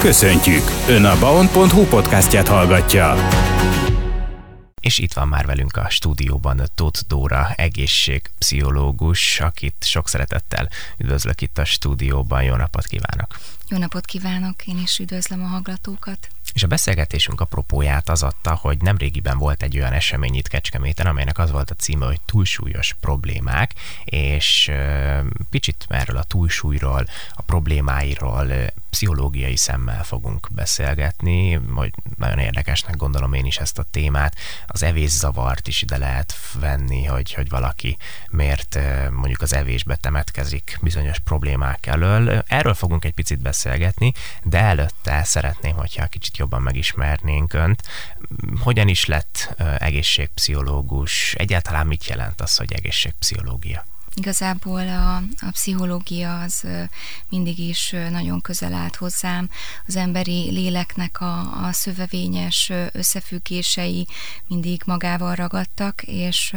Köszöntjük! Ön a baon.hu podcastját hallgatja. És itt van már velünk a stúdióban Tóth Dóra, egészségpszichológus, akit sok szeretettel üdvözlök itt a stúdióban. Jó napot kívánok! Jó napot kívánok, én is üdvözlöm a hallgatókat. És a beszélgetésünk apropóját az adta, hogy nemrégiben volt egy olyan esemény itt Kecskeméten, amelynek az volt a címe, hogy túlsúlyos problémák, és picit erről a túlsúlyról, a problémáiról pszichológiai szemmel fogunk beszélgetni, hogy nagyon érdekesnek gondolom én is ezt a témát. Az evészavart is ide lehet venni, hogy, hogy valaki miért mondjuk az evésbe temetkezik bizonyos problémák elől. Erről fogunk egy picit beszélgetni, de előtte szeretném, hogyha kicsit jobban megismernénk Önt. Hogyan is lett egészségpszichológus? Egyáltalán mit jelent az, hogy egészségpszichológia? Igazából a, a pszichológia az mindig is nagyon közel állt hozzám. Az emberi léleknek a, a szövevényes összefüggései mindig magával ragadtak, és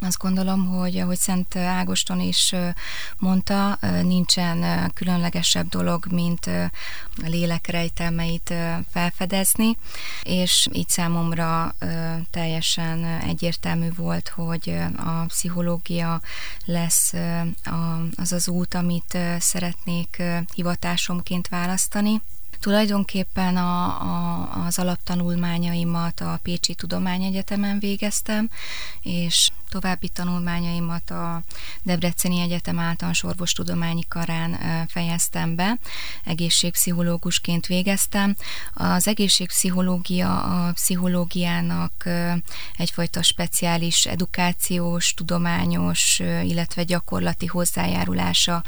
azt gondolom, hogy ahogy Szent Ágoston is mondta, nincsen különlegesebb dolog, mint a lélek rejtelmeit felfedezni, és így számomra teljesen egyértelmű volt, hogy a pszichológia lesz az az út, amit szeretnék hivatásomként választani. Tulajdonképpen a, a, az alaptanulmányaimat a Pécsi Tudományegyetemen végeztem, és további tanulmányaimat a Debreceni Egyetem általános orvostudományi karán fejeztem be, egészségpszichológusként végeztem. Az egészségpszichológia a pszichológiának egyfajta speciális edukációs, tudományos, illetve gyakorlati hozzájárulása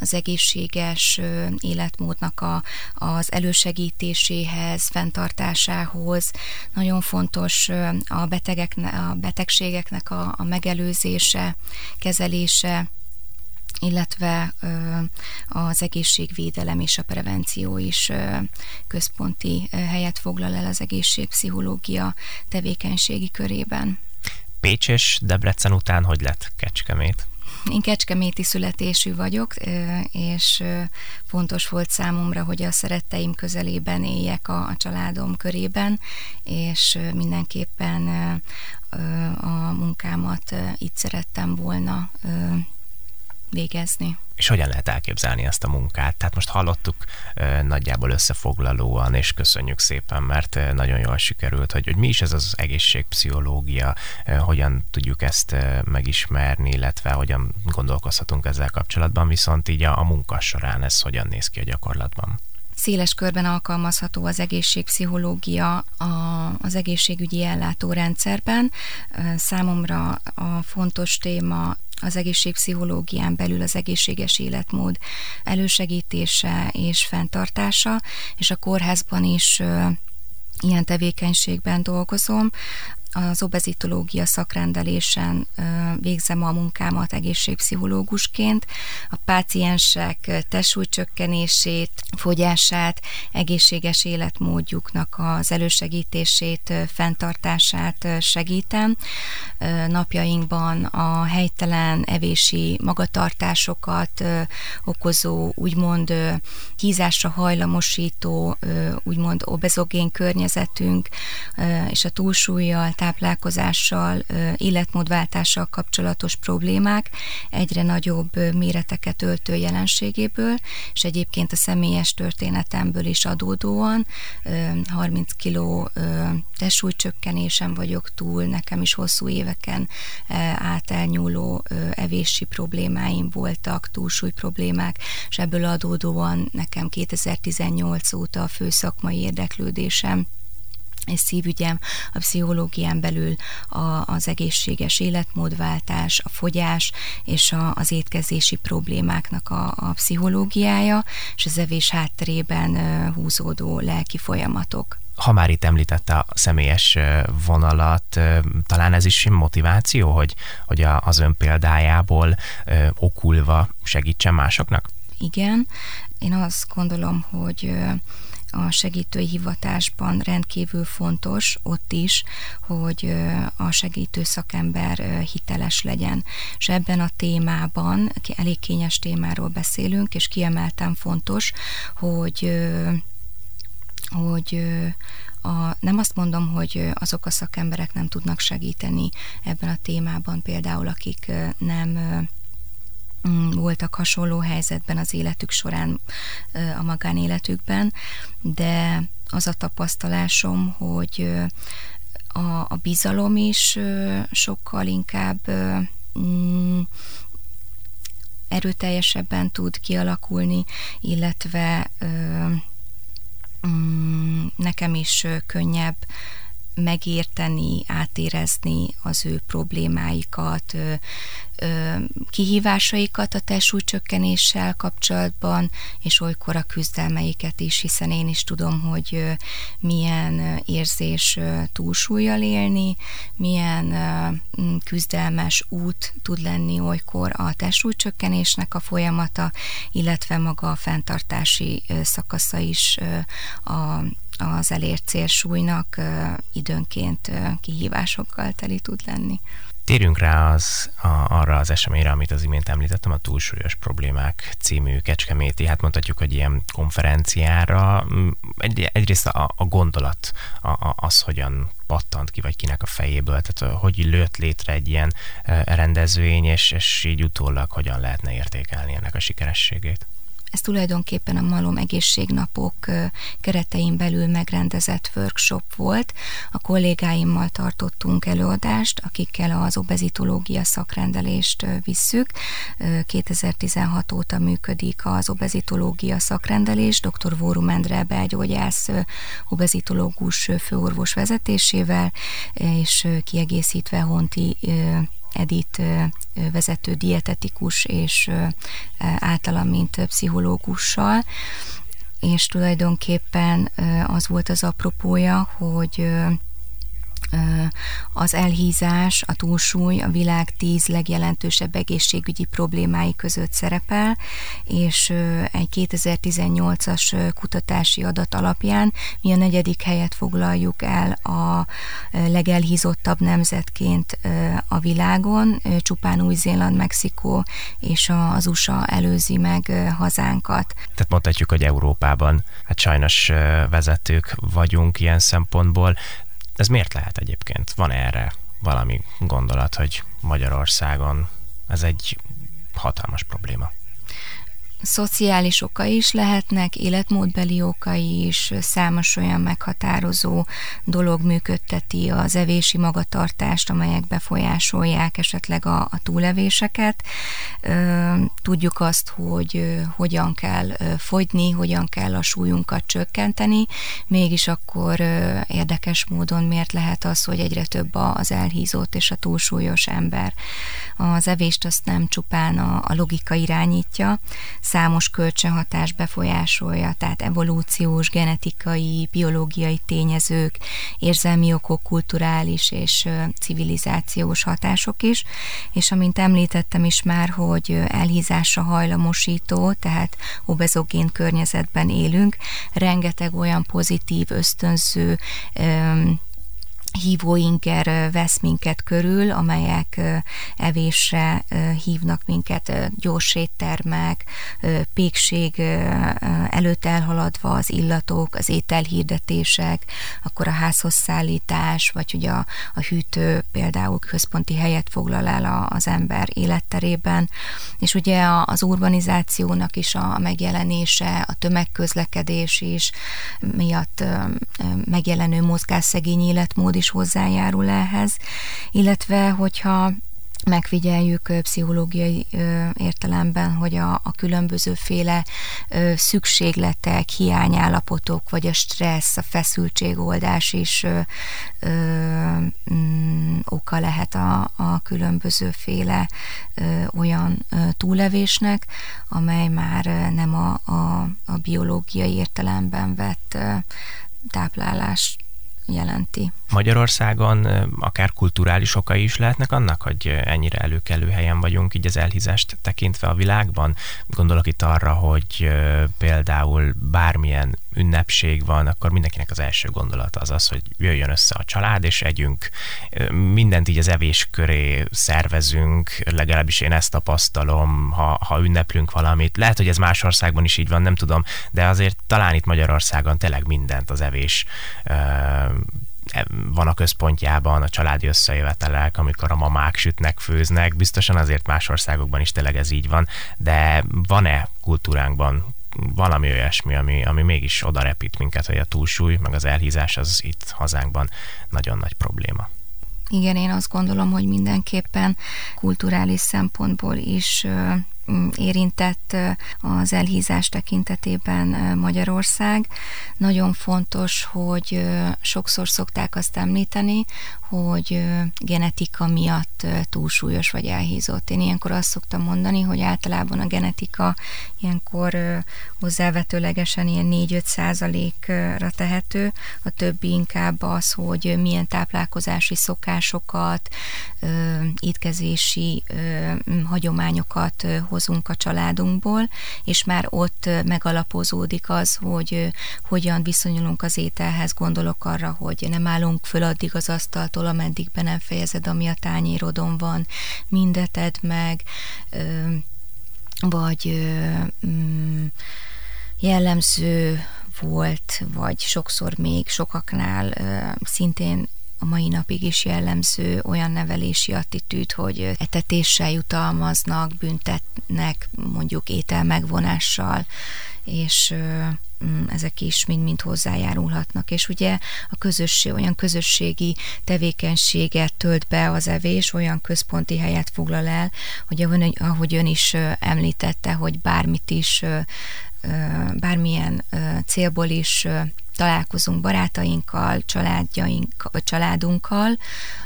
az egészséges életmódnak a, az elősegítéséhez, fenntartásához. Nagyon fontos a, betegek, a betegségeknek a, a megelőzése, kezelése, illetve az egészségvédelem és a prevenció is központi helyet foglal el az egészségpszichológia tevékenységi körében. Pécs és Debrecen után hogy lett Kecskemét? Én kecskeméti születésű vagyok, és fontos volt számomra, hogy a szeretteim közelében éljek a, a családom körében, és mindenképpen a munkámat itt szerettem volna végezni. És hogyan lehet elképzelni ezt a munkát? Tehát most hallottuk nagyjából összefoglalóan, és köszönjük szépen, mert nagyon jól sikerült, hogy, hogy mi is ez az egészségpszichológia, hogyan tudjuk ezt megismerni, illetve hogyan gondolkozhatunk ezzel kapcsolatban, viszont így a, a munka során ez hogyan néz ki a gyakorlatban széles körben alkalmazható az egészségpszichológia a, az egészségügyi ellátórendszerben. Számomra a fontos téma az egészségpszichológián belül az egészséges életmód elősegítése és fenntartása, és a kórházban is ilyen tevékenységben dolgozom az obezitológia szakrendelésen végzem a munkámat egészségpszichológusként. A páciensek testsúlycsökkenését, fogyását, egészséges életmódjuknak az elősegítését, fenntartását segítem. Napjainkban a helytelen evési magatartásokat okozó, úgymond hízásra hajlamosító, úgymond obezogén környezetünk és a túlsúlyjal, táplálkozással, életmódváltással kapcsolatos problémák egyre nagyobb méreteket öltő jelenségéből, és egyébként a személyes történetemből is adódóan 30 kiló testsúlycsökkenésem vagyok túl, nekem is hosszú éveken át elnyúló evési problémáim voltak, túlsúly problémák, és ebből adódóan nekem 2018 óta a fő érdeklődésem és szívügyem a pszichológián belül a, az egészséges életmódváltás, a fogyás és a, az étkezési problémáknak a, a pszichológiája, és az evés hátterében húzódó lelki folyamatok ha már itt említette a személyes vonalat, talán ez is motiváció, hogy, hogy az ön példájából okulva segítsen másoknak? Igen, én azt gondolom, hogy a segítői hivatásban rendkívül fontos ott is, hogy a segítő szakember hiteles legyen. És ebben a témában, elég kényes témáról beszélünk, és kiemelten fontos, hogy hogy a, nem azt mondom, hogy azok a szakemberek nem tudnak segíteni ebben a témában, például akik nem voltak hasonló helyzetben az életük során, a magánéletükben, de az a tapasztalásom, hogy a, a bizalom is sokkal inkább mm, erőteljesebben tud kialakulni, illetve mm, nekem is könnyebb megérteni, átérezni az ő problémáikat, kihívásaikat a testsúlycsökkenéssel kapcsolatban, és olykor a küzdelmeiket is, hiszen én is tudom, hogy milyen érzés túlsúlyjal élni, milyen küzdelmes út tud lenni olykor a testsúlycsökkenésnek a folyamata, illetve maga a fenntartási szakasza is a az elért célsúlynak időnként kihívásokkal teli tud lenni. Térjünk rá az, a, arra az eseményre, amit az imént említettem, a túlsúlyos problémák című kecskeméti, hát mondhatjuk, hogy ilyen konferenciára. Egy, egyrészt a, a gondolat, a, a, az hogyan pattant ki, vagy kinek a fejéből, tehát hogy lőtt létre egy ilyen rendezvény, és, és így utólag hogyan lehetne értékelni ennek a sikerességét. Ez tulajdonképpen a Malom egészségnapok keretein belül megrendezett workshop volt. A kollégáimmal tartottunk előadást, akikkel az obezitológia szakrendelést visszük. 2016 óta működik az obezitológia szakrendelés, dr. Vórum Endre belgyógyász obezitológus főorvos vezetésével, és kiegészítve Honti Edit vezető dietetikus és általam, mint pszichológussal, és tulajdonképpen az volt az apropója, hogy az elhízás, a túlsúly a világ tíz legjelentősebb egészségügyi problémái között szerepel, és egy 2018-as kutatási adat alapján mi a negyedik helyet foglaljuk el a legelhízottabb nemzetként a világon, csupán Új-Zéland, Mexikó és az USA előzi meg hazánkat. Tehát mondhatjuk, hogy Európában hát sajnos vezetők vagyunk ilyen szempontból. Ez miért lehet egyébként? Van erre valami gondolat, hogy Magyarországon ez egy hatalmas probléma? Szociális okai is lehetnek, életmódbeli okai is, számos olyan meghatározó dolog működteti az evési magatartást, amelyek befolyásolják esetleg a, a túlevéseket. Tudjuk azt, hogy hogyan kell fogyni, hogyan kell a súlyunkat csökkenteni, mégis akkor érdekes módon miért lehet az, hogy egyre több az elhízott és a túlsúlyos ember. Az evést azt nem csupán a, a logika irányítja, számos kölcsönhatás befolyásolja, tehát evolúciós, genetikai, biológiai tényezők, érzelmi okok, kulturális és civilizációs hatások is, és amint említettem is már, hogy elhízásra hajlamosító, tehát obezogén környezetben élünk, rengeteg olyan pozitív, ösztönző hívóinker vesz minket körül, amelyek evésre hívnak minket, gyors éttermek, pékség előtt elhaladva az illatok, az ételhirdetések, akkor a házhoz szállítás, vagy hogy a, a hűtő például központi helyet foglal el az ember életterében, és ugye az urbanizációnak is a megjelenése, a tömegközlekedés is miatt megjelenő mozgásszegény életmód is is hozzájárul ehhez, illetve hogyha megfigyeljük pszichológiai értelemben, hogy a, a különbözőféle szükségletek, hiányállapotok, vagy a stressz, a feszültségoldás is ö, ö, mm, oka lehet a, a különbözőféle ö, olyan ö, túlevésnek, amely már nem a, a, a biológiai értelemben vett ö, táplálást jelenti. Magyarországon akár kulturális okai is lehetnek annak, hogy ennyire előkelő helyen vagyunk így az elhízást tekintve a világban. Gondolok itt arra, hogy például bármilyen ünnepség van, akkor mindenkinek az első gondolata az az, hogy jöjjön össze a család, és együnk. Mindent így az evés köré szervezünk, legalábbis én ezt tapasztalom, ha, ha ünneplünk valamit. Lehet, hogy ez más országban is így van, nem tudom, de azért talán itt Magyarországon tényleg mindent az evés van a központjában a családi összejövetelek, amikor a mamák sütnek, főznek, biztosan azért más országokban is tényleg ez így van, de van-e kultúránkban valami olyasmi, ami, ami mégis oda repít minket, hogy a túlsúly, meg az elhízás az itt hazánkban nagyon nagy probléma. Igen, én azt gondolom, hogy mindenképpen kulturális szempontból is érintett az elhízás tekintetében Magyarország. Nagyon fontos, hogy sokszor szokták azt említeni, hogy genetika miatt túlsúlyos vagy elhízott. Én ilyenkor azt szoktam mondani, hogy általában a genetika ilyenkor hozzávetőlegesen ilyen 4-5 százalékra tehető, a többi inkább az, hogy milyen táplálkozási szokásokat, étkezési hagyományokat hozunk a családunkból, és már ott megalapozódik az, hogy hogyan viszonyulunk az ételhez. Gondolok arra, hogy nem állunk föl addig az asztaltól, ameddig be nem fejezed, ami a tányérodon van, mindeted meg, vagy mm, jellemző volt, vagy sokszor még sokaknál szintén mai napig is jellemző olyan nevelési attitűd, hogy etetéssel jutalmaznak, büntetnek, mondjuk étel megvonással, és mm, ezek is mind-mind hozzájárulhatnak. És ugye a közösség, olyan közösségi tevékenységet tölt be az evés, olyan központi helyet foglal el, hogy ahogy ön is említette, hogy bármit is, bármilyen célból is találkozunk barátainkkal, családjaink, családunkkal,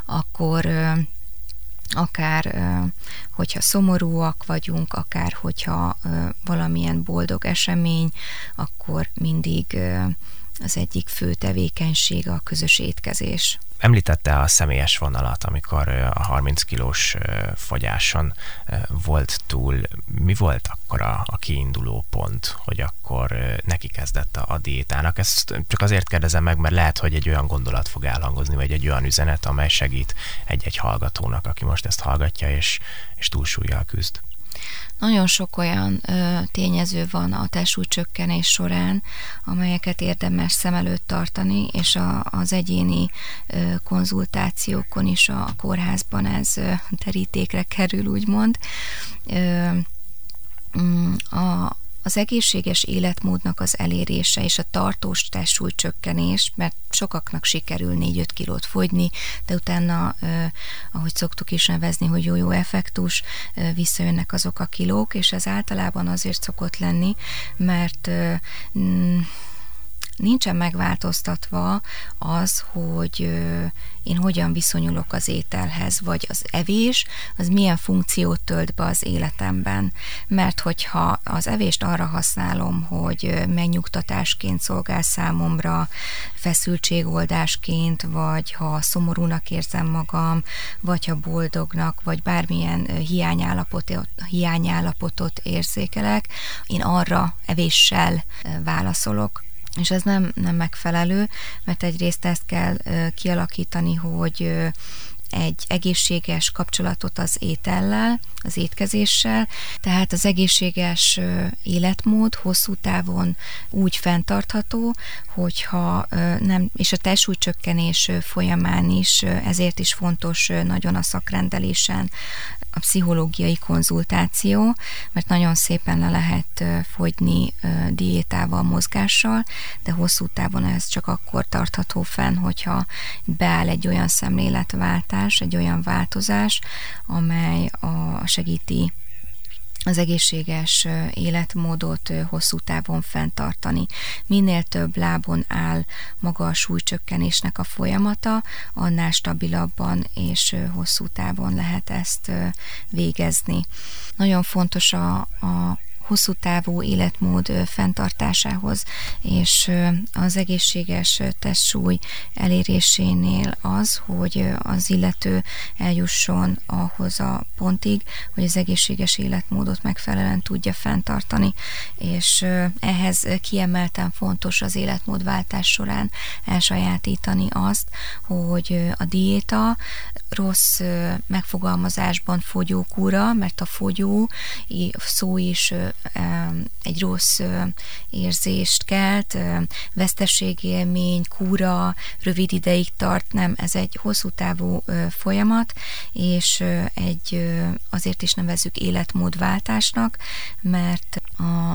akkor akár hogyha szomorúak vagyunk, akár hogyha valamilyen boldog esemény, akkor mindig az egyik fő tevékenység a közös étkezés. Említette a személyes vonalat, amikor a 30 kilós fogyáson volt túl. Mi volt akkor a, a kiinduló pont, hogy akkor neki kezdett a, a diétának? Ezt csak azért kérdezem meg, mert lehet, hogy egy olyan gondolat fog elhangozni, vagy egy olyan üzenet, amely segít egy-egy hallgatónak, aki most ezt hallgatja, és, és túlsúlyjal küzd. Nagyon sok olyan ö, tényező van a testsúlycsökkenés során, amelyeket érdemes szem előtt tartani, és a, az egyéni ö, konzultációkon is a kórházban ez ö, terítékre kerül, úgymond. Ö, mm, a, az egészséges életmódnak az elérése és a tartós testsúly csökkenés, mert sokaknak sikerül 4-5 kilót fogyni, de utána, eh, ahogy szoktuk is nevezni, hogy jó-jó effektus, visszajönnek azok a kilók, és ez általában azért szokott lenni, mert eh, nincsen megváltoztatva az, hogy én hogyan viszonyulok az ételhez, vagy az evés, az milyen funkciót tölt be az életemben. Mert hogyha az evést arra használom, hogy megnyugtatásként szolgál számomra, feszültségoldásként, vagy ha szomorúnak érzem magam, vagy ha boldognak, vagy bármilyen hiányállapotot, hiányállapotot érzékelek, én arra evéssel válaszolok, és ez nem, nem megfelelő, mert egyrészt ezt kell kialakítani, hogy egy egészséges kapcsolatot az étellel, az étkezéssel, tehát az egészséges életmód hosszú távon úgy fenntartható, hogyha nem, és a testsúlycsökkenés folyamán is, ezért is fontos nagyon a szakrendelésen a pszichológiai konzultáció, mert nagyon szépen le lehet fogyni diétával, mozgással, de hosszú távon ez csak akkor tartható fenn, hogyha beáll egy olyan szemléletváltás, egy olyan változás, amely a segíti az egészséges életmódot hosszú távon fenntartani. Minél több lábon áll maga a súlycsökkenésnek a folyamata, annál stabilabban és hosszú távon lehet ezt végezni. Nagyon fontos a, a hosszú távú életmód fenntartásához és az egészséges testsúly elérésénél az, hogy az illető eljusson ahhoz a pontig, hogy az egészséges életmódot megfelelően tudja fenntartani, és ehhez kiemelten fontos az életmódváltás során elsajátítani azt, hogy a diéta rossz megfogalmazásban fogyókúra, mert a fogyó szó is egy rossz érzést kelt, veszteségélmény, kúra, rövid ideig tart, nem, ez egy hosszú távú folyamat, és egy azért is nevezzük életmódváltásnak, mert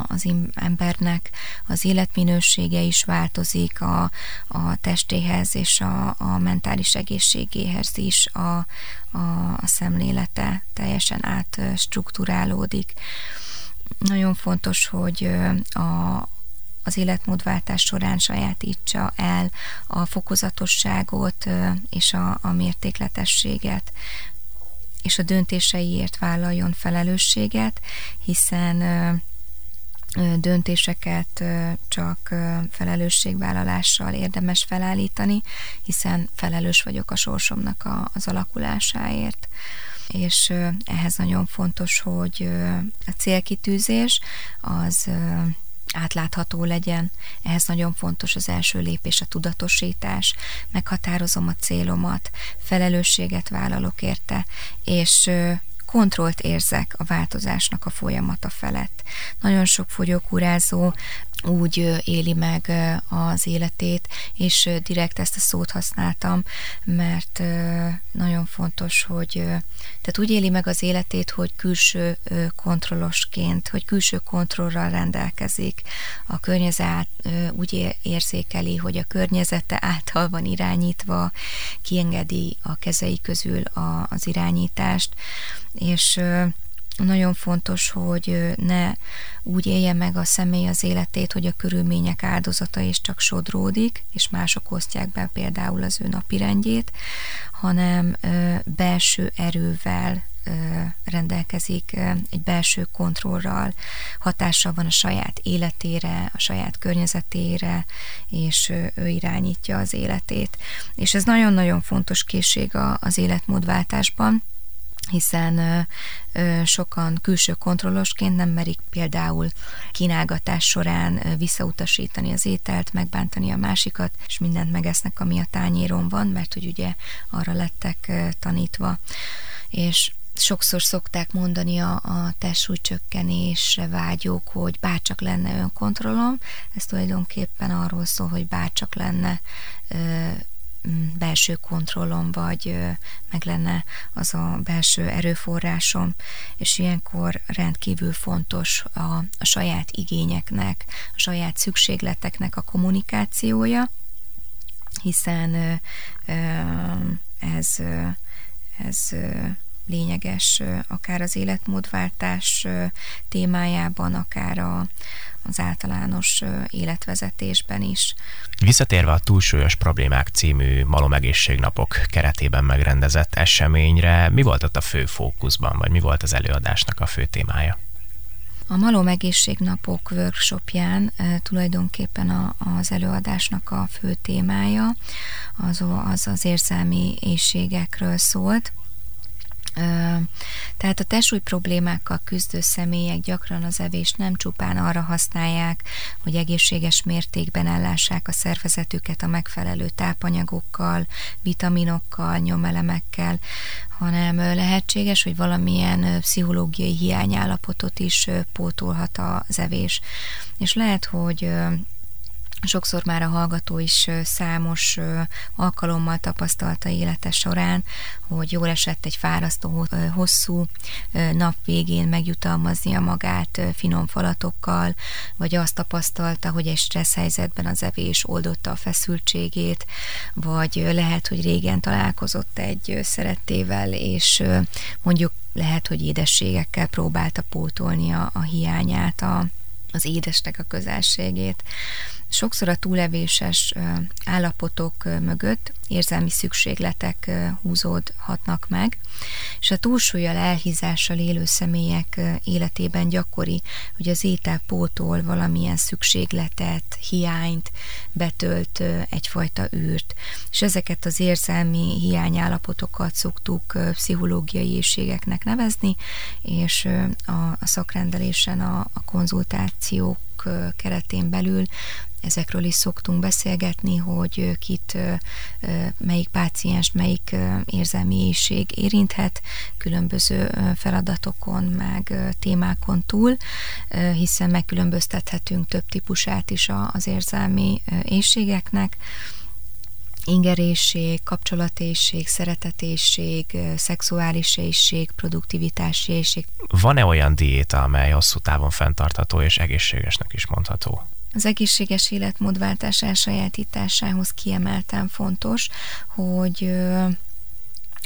az embernek az életminősége is változik a, a testéhez és a, a mentális egészségéhez is a, a, a szemlélete teljesen átstruktúrálódik. Nagyon fontos, hogy a, az életmódváltás során sajátítsa el a fokozatosságot és a, a mértékletességet, és a döntéseiért vállaljon felelősséget, hiszen döntéseket csak felelősségvállalással érdemes felállítani, hiszen felelős vagyok a sorsomnak az alakulásáért és ehhez nagyon fontos, hogy a célkitűzés az átlátható legyen. Ehhez nagyon fontos az első lépés, a tudatosítás. Meghatározom a célomat, felelősséget vállalok érte, és kontrollt érzek a változásnak a folyamata felett. Nagyon sok fogyókúrázó úgy éli meg az életét, és direkt ezt a szót használtam, mert nagyon fontos, hogy tehát úgy éli meg az életét, hogy külső kontrollosként, hogy külső kontrollral rendelkezik, a környezet úgy érzékeli, hogy a környezete által van irányítva, kiengedi a kezei közül az irányítást, és nagyon fontos, hogy ne úgy élje meg a személy az életét, hogy a körülmények áldozata és csak sodródik, és mások osztják be például az ő napirendjét, hanem belső erővel rendelkezik, egy belső kontrollral, hatással van a saját életére, a saját környezetére, és ő irányítja az életét. És ez nagyon-nagyon fontos készség az életmódváltásban, hiszen sokan külső kontrollosként nem merik például kínálgatás során visszautasítani az ételt, megbántani a másikat, és mindent megesznek, ami a tányéron van, mert hogy ugye arra lettek tanítva. És sokszor szokták mondani a, a testsúlycsökkenésre vágyók, hogy bárcsak lenne önkontrollom, ez tulajdonképpen arról szól, hogy bárcsak lenne belső kontrollom, vagy meg lenne az a belső erőforrásom, és ilyenkor rendkívül fontos a, a saját igényeknek, a saját szükségleteknek a kommunikációja, hiszen ez, ez lényeges akár az életmódváltás témájában, akár a, az általános életvezetésben is. Visszatérve a Túlsúlyos Problémák című malomegészségnapok keretében megrendezett eseményre, mi volt ott a fő fókuszban, vagy mi volt az előadásnak a fő témája? A Malom Egészségnapok workshopján e, tulajdonképpen a, az előadásnak a fő témája az az, az érzelmi éjségekről szólt, tehát a testsúly problémákkal küzdő személyek gyakran az evést nem csupán arra használják, hogy egészséges mértékben ellássák a szervezetüket a megfelelő tápanyagokkal, vitaminokkal, nyomelemekkel, hanem lehetséges, hogy valamilyen pszichológiai hiányállapotot is pótolhat az evés. És lehet, hogy sokszor már a hallgató is számos alkalommal tapasztalta élete során, hogy jól esett egy fárasztó, hosszú nap végén megjutalmaznia magát finom falatokkal, vagy azt tapasztalta, hogy egy stressz helyzetben az evés oldotta a feszültségét, vagy lehet, hogy régen találkozott egy szerettével, és mondjuk lehet, hogy édességekkel próbálta pótolni a, a hiányát, a, az édesnek a közelségét sokszor a túlevéses állapotok mögött érzelmi szükségletek húzódhatnak meg, és a túlsúlyjal, elhízással élő személyek életében gyakori, hogy az étel pótol valamilyen szükségletet, hiányt, betölt egyfajta űrt, és ezeket az érzelmi hiányállapotokat szoktuk pszichológiai éjségeknek nevezni, és a, szakrendelésen a, a konzultációk keretén belül. Ezekről is szoktunk beszélgetni, hogy kit, melyik páciens, melyik érzelmi éjség érinthet különböző feladatokon, meg témákon túl, hiszen megkülönböztethetünk több típusát is az érzelmi éjségeknek, ingerészség, kapcsolatészség, szeretetészség, szexuális észség, produktivitási észség. Van-e olyan diéta, amely hosszú távon fenntartható és egészségesnek is mondható? Az egészséges életmódváltás elsajátításához kiemelten fontos, hogy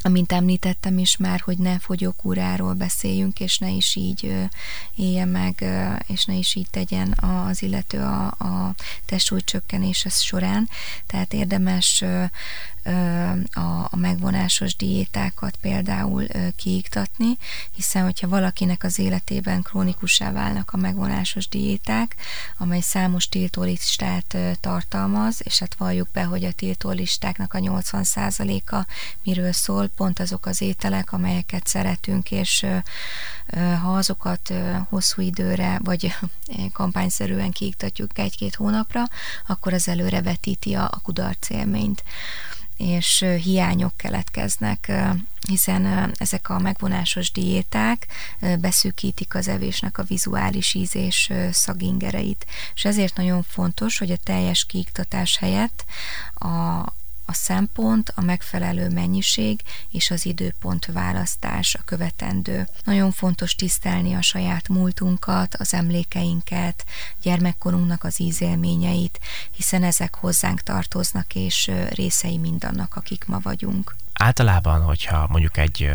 amint említettem is már, hogy ne fogyókúráról beszéljünk, és ne is így élje meg, és ne is így tegyen az illető a, a testsúlycsökkenése során. Tehát érdemes a, a megvonásos diétákat például kiiktatni, hiszen hogyha valakinek az életében krónikussá válnak a megvonásos diéták, amely számos tiltólistát tartalmaz, és hát valljuk be, hogy a tiltólistáknak a 80%-a miről szól, pont azok az ételek, amelyeket szeretünk, és ha azokat hosszú időre, vagy kampányszerűen kiiktatjuk egy-két hónapra, akkor az előre vetíti a, kudarc élményt és hiányok keletkeznek, hiszen ezek a megvonásos diéták beszűkítik az evésnek a vizuális ízés szagingereit, és ezért nagyon fontos, hogy a teljes kiiktatás helyett a, a szempont, a megfelelő mennyiség és az időpont választás a követendő. Nagyon fontos tisztelni a saját múltunkat, az emlékeinket, gyermekkorunknak az ízélményeit, hiszen ezek hozzánk tartoznak, és részei mindannak, akik ma vagyunk. Általában, hogyha mondjuk egy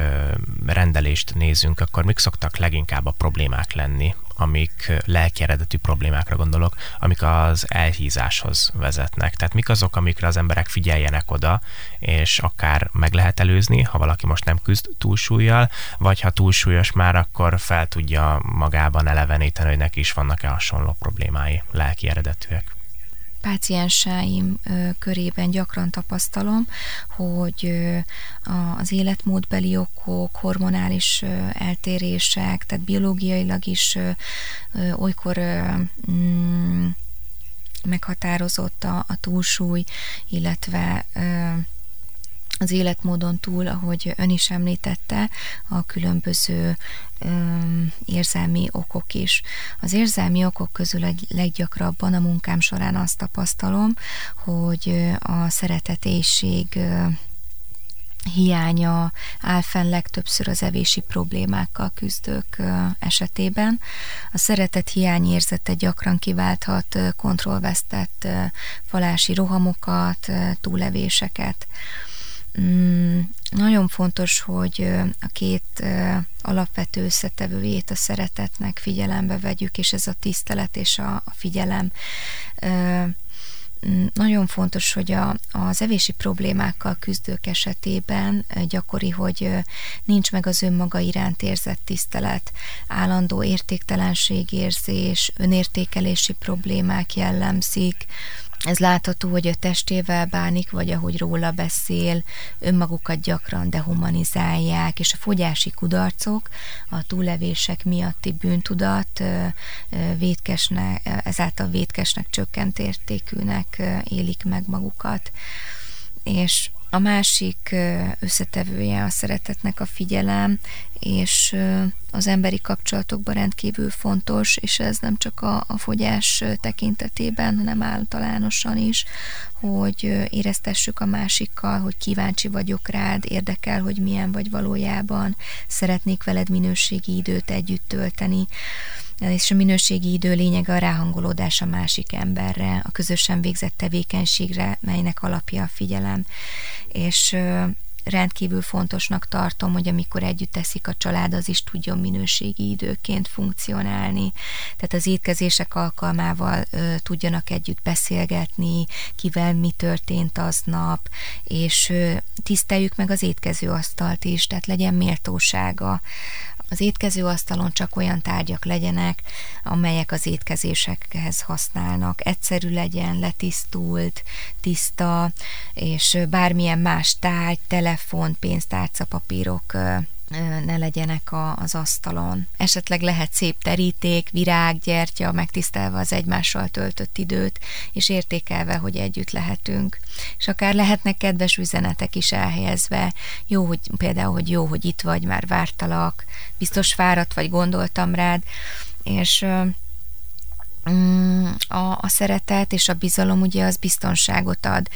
rendelést nézünk, akkor mik szoktak leginkább a problémák lenni, amik lelki eredetű problémákra gondolok, amik az elhízáshoz vezetnek. Tehát mik azok, amikre az emberek figyeljenek oda, és akár meg lehet előzni, ha valaki most nem küzd túlsúlyjal, vagy ha túlsúlyos már, akkor fel tudja magában eleveníteni, hogy neki is vannak-e hasonló problémái, lelki eredetűek páciensáim körében gyakran tapasztalom, hogy az életmódbeli okok, hormonális eltérések, tehát biológiailag is olykor mm, meghatározott a, a túlsúly, illetve az életmódon túl, ahogy ön is említette, a különböző öm, érzelmi okok is. Az érzelmi okok közül egy leggyakrabban a munkám során azt tapasztalom, hogy a szeretetéség hiánya áll fenn legtöbbször az evési problémákkal küzdők esetében. A szeretet hiányérzete gyakran kiválthat kontrollvesztett falási rohamokat, túlevéseket. Mm, nagyon fontos, hogy a két alapvető összetevőjét a szeretetnek figyelembe vegyük, és ez a tisztelet és a, figyelem. Mm, nagyon fontos, hogy a, az evési problémákkal küzdők esetében gyakori, hogy nincs meg az önmaga iránt érzett tisztelet, állandó értéktelenségérzés, önértékelési problémák jellemzik, ez látható, hogy a testével bánik, vagy ahogy róla beszél, önmagukat gyakran dehumanizálják, és a fogyási kudarcok, a túlevések miatti bűntudat vétkesnek, ezáltal vétkesnek, csökkent értékűnek élik meg magukat. És a másik összetevője a szeretetnek a figyelem, és az emberi kapcsolatokban rendkívül fontos, és ez nem csak a, a fogyás tekintetében, hanem általánosan is, hogy éreztessük a másikkal, hogy kíváncsi vagyok rád, érdekel, hogy milyen vagy valójában, szeretnék veled minőségi időt együtt tölteni, és a minőségi idő lényege a ráhangolódás a másik emberre, a közösen végzett tevékenységre, melynek alapja a figyelem. És rendkívül fontosnak tartom, hogy amikor együtt teszik a család, az is tudjon minőségi időként funkcionálni. Tehát az étkezések alkalmával ö, tudjanak együtt beszélgetni, kivel mi történt aznap, és ö, tiszteljük meg az étkező asztalt is, tehát legyen méltósága az étkező asztalon csak olyan tárgyak legyenek, amelyek az étkezésekhez használnak. Egyszerű legyen, letisztult, tiszta, és bármilyen más tárgy, telefon, pénztárca, papírok ne legyenek a, az asztalon. Esetleg lehet szép teríték, virág, gyertya, megtisztelve az egymással töltött időt, és értékelve, hogy együtt lehetünk. És akár lehetnek kedves üzenetek is elhelyezve, jó, hogy például, hogy jó, hogy itt vagy, már vártalak, biztos fáradt vagy, gondoltam rád, és mm, a, a szeretet és a bizalom ugye az biztonságot ad.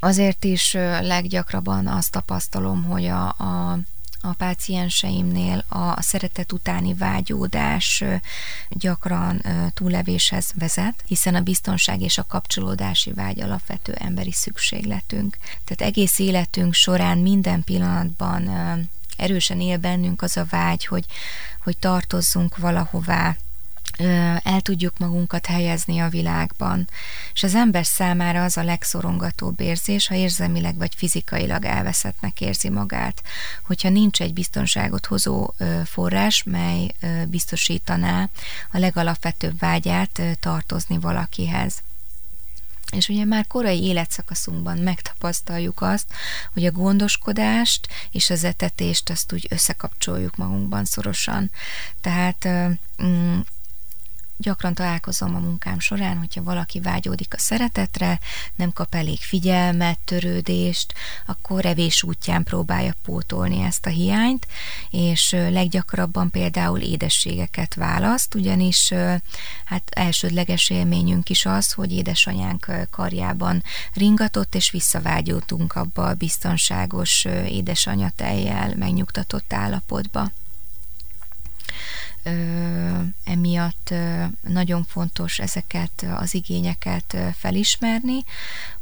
Azért is leggyakrabban azt tapasztalom, hogy a, a a pácienseimnél a szeretet utáni vágyódás gyakran túlevéshez vezet, hiszen a biztonság és a kapcsolódási vágy alapvető emberi szükségletünk. Tehát egész életünk során minden pillanatban erősen él bennünk az a vágy, hogy, hogy tartozzunk valahová, el tudjuk magunkat helyezni a világban. És az ember számára az a legszorongatóbb érzés, ha érzelmileg vagy fizikailag elveszettnek érzi magát. Hogyha nincs egy biztonságot hozó forrás, mely biztosítaná a legalapvetőbb vágyát tartozni valakihez. És ugye már korai életszakaszunkban megtapasztaljuk azt, hogy a gondoskodást és az etetést azt úgy összekapcsoljuk magunkban szorosan. Tehát mm, gyakran találkozom a munkám során, hogyha valaki vágyódik a szeretetre, nem kap elég figyelmet, törődést, akkor evés útján próbálja pótolni ezt a hiányt, és leggyakrabban például édességeket választ, ugyanis hát elsődleges élményünk is az, hogy édesanyánk karjában ringatott, és visszavágyódtunk abba a biztonságos édesanyatejjel megnyugtatott állapotba emiatt nagyon fontos ezeket az igényeket felismerni,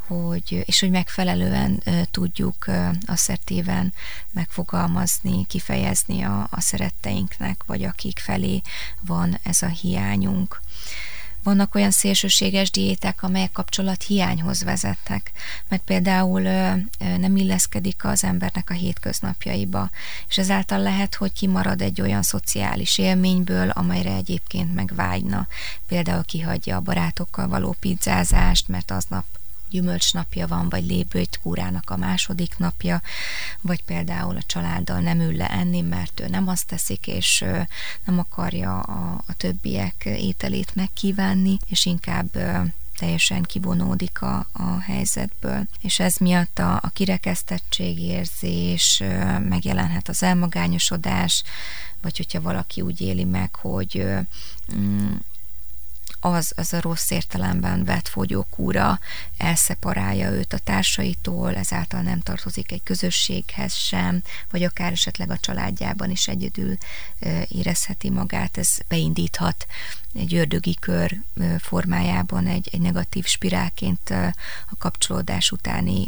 hogy, és hogy megfelelően tudjuk asszertíven megfogalmazni, kifejezni a, a szeretteinknek, vagy akik felé van ez a hiányunk. Vannak olyan szélsőséges diéták, amelyek kapcsolat hiányhoz vezetnek, mert például nem illeszkedik az embernek a hétköznapjaiba, és ezáltal lehet, hogy kimarad egy olyan szociális élményből, amelyre egyébként megvágyna. Például kihagyja a barátokkal való pizzázást, mert aznap gyümölcsnapja van, vagy lépőjt kúrának a második napja, vagy például a családdal nem ül le enni, mert ő nem azt teszik, és nem akarja a, a többiek ételét megkívánni, és inkább teljesen kivonódik a, a helyzetből, és ez miatt a, a kirekesztettségérzés, megjelenhet az elmagányosodás, vagy hogyha valaki úgy éli meg, hogy mm, az, az a rossz értelemben vett fogyókúra elszeparálja őt a társaitól, ezáltal nem tartozik egy közösséghez sem, vagy akár esetleg a családjában is egyedül érezheti magát, ez beindíthat egy ördögi kör formájában egy, egy negatív spirálként a kapcsolódás utáni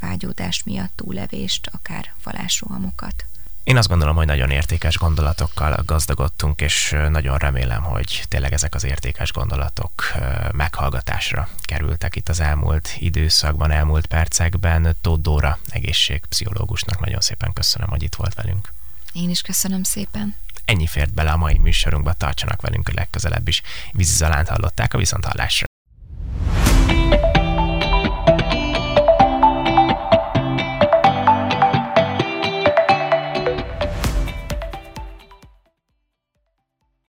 vágyódás miatt túlevést, akár valásrohamokat. Én azt gondolom, hogy nagyon értékes gondolatokkal gazdagodtunk, és nagyon remélem, hogy tényleg ezek az értékes gondolatok meghallgatásra kerültek itt az elmúlt időszakban, elmúlt percekben. Tóth Dóra egészségpszichológusnak nagyon szépen köszönöm, hogy itt volt velünk. Én is köszönöm szépen. Ennyi fért bele a mai műsorunkba, tartsanak velünk a legközelebb is. Vízi Zalánt hallották a Viszonthallásra.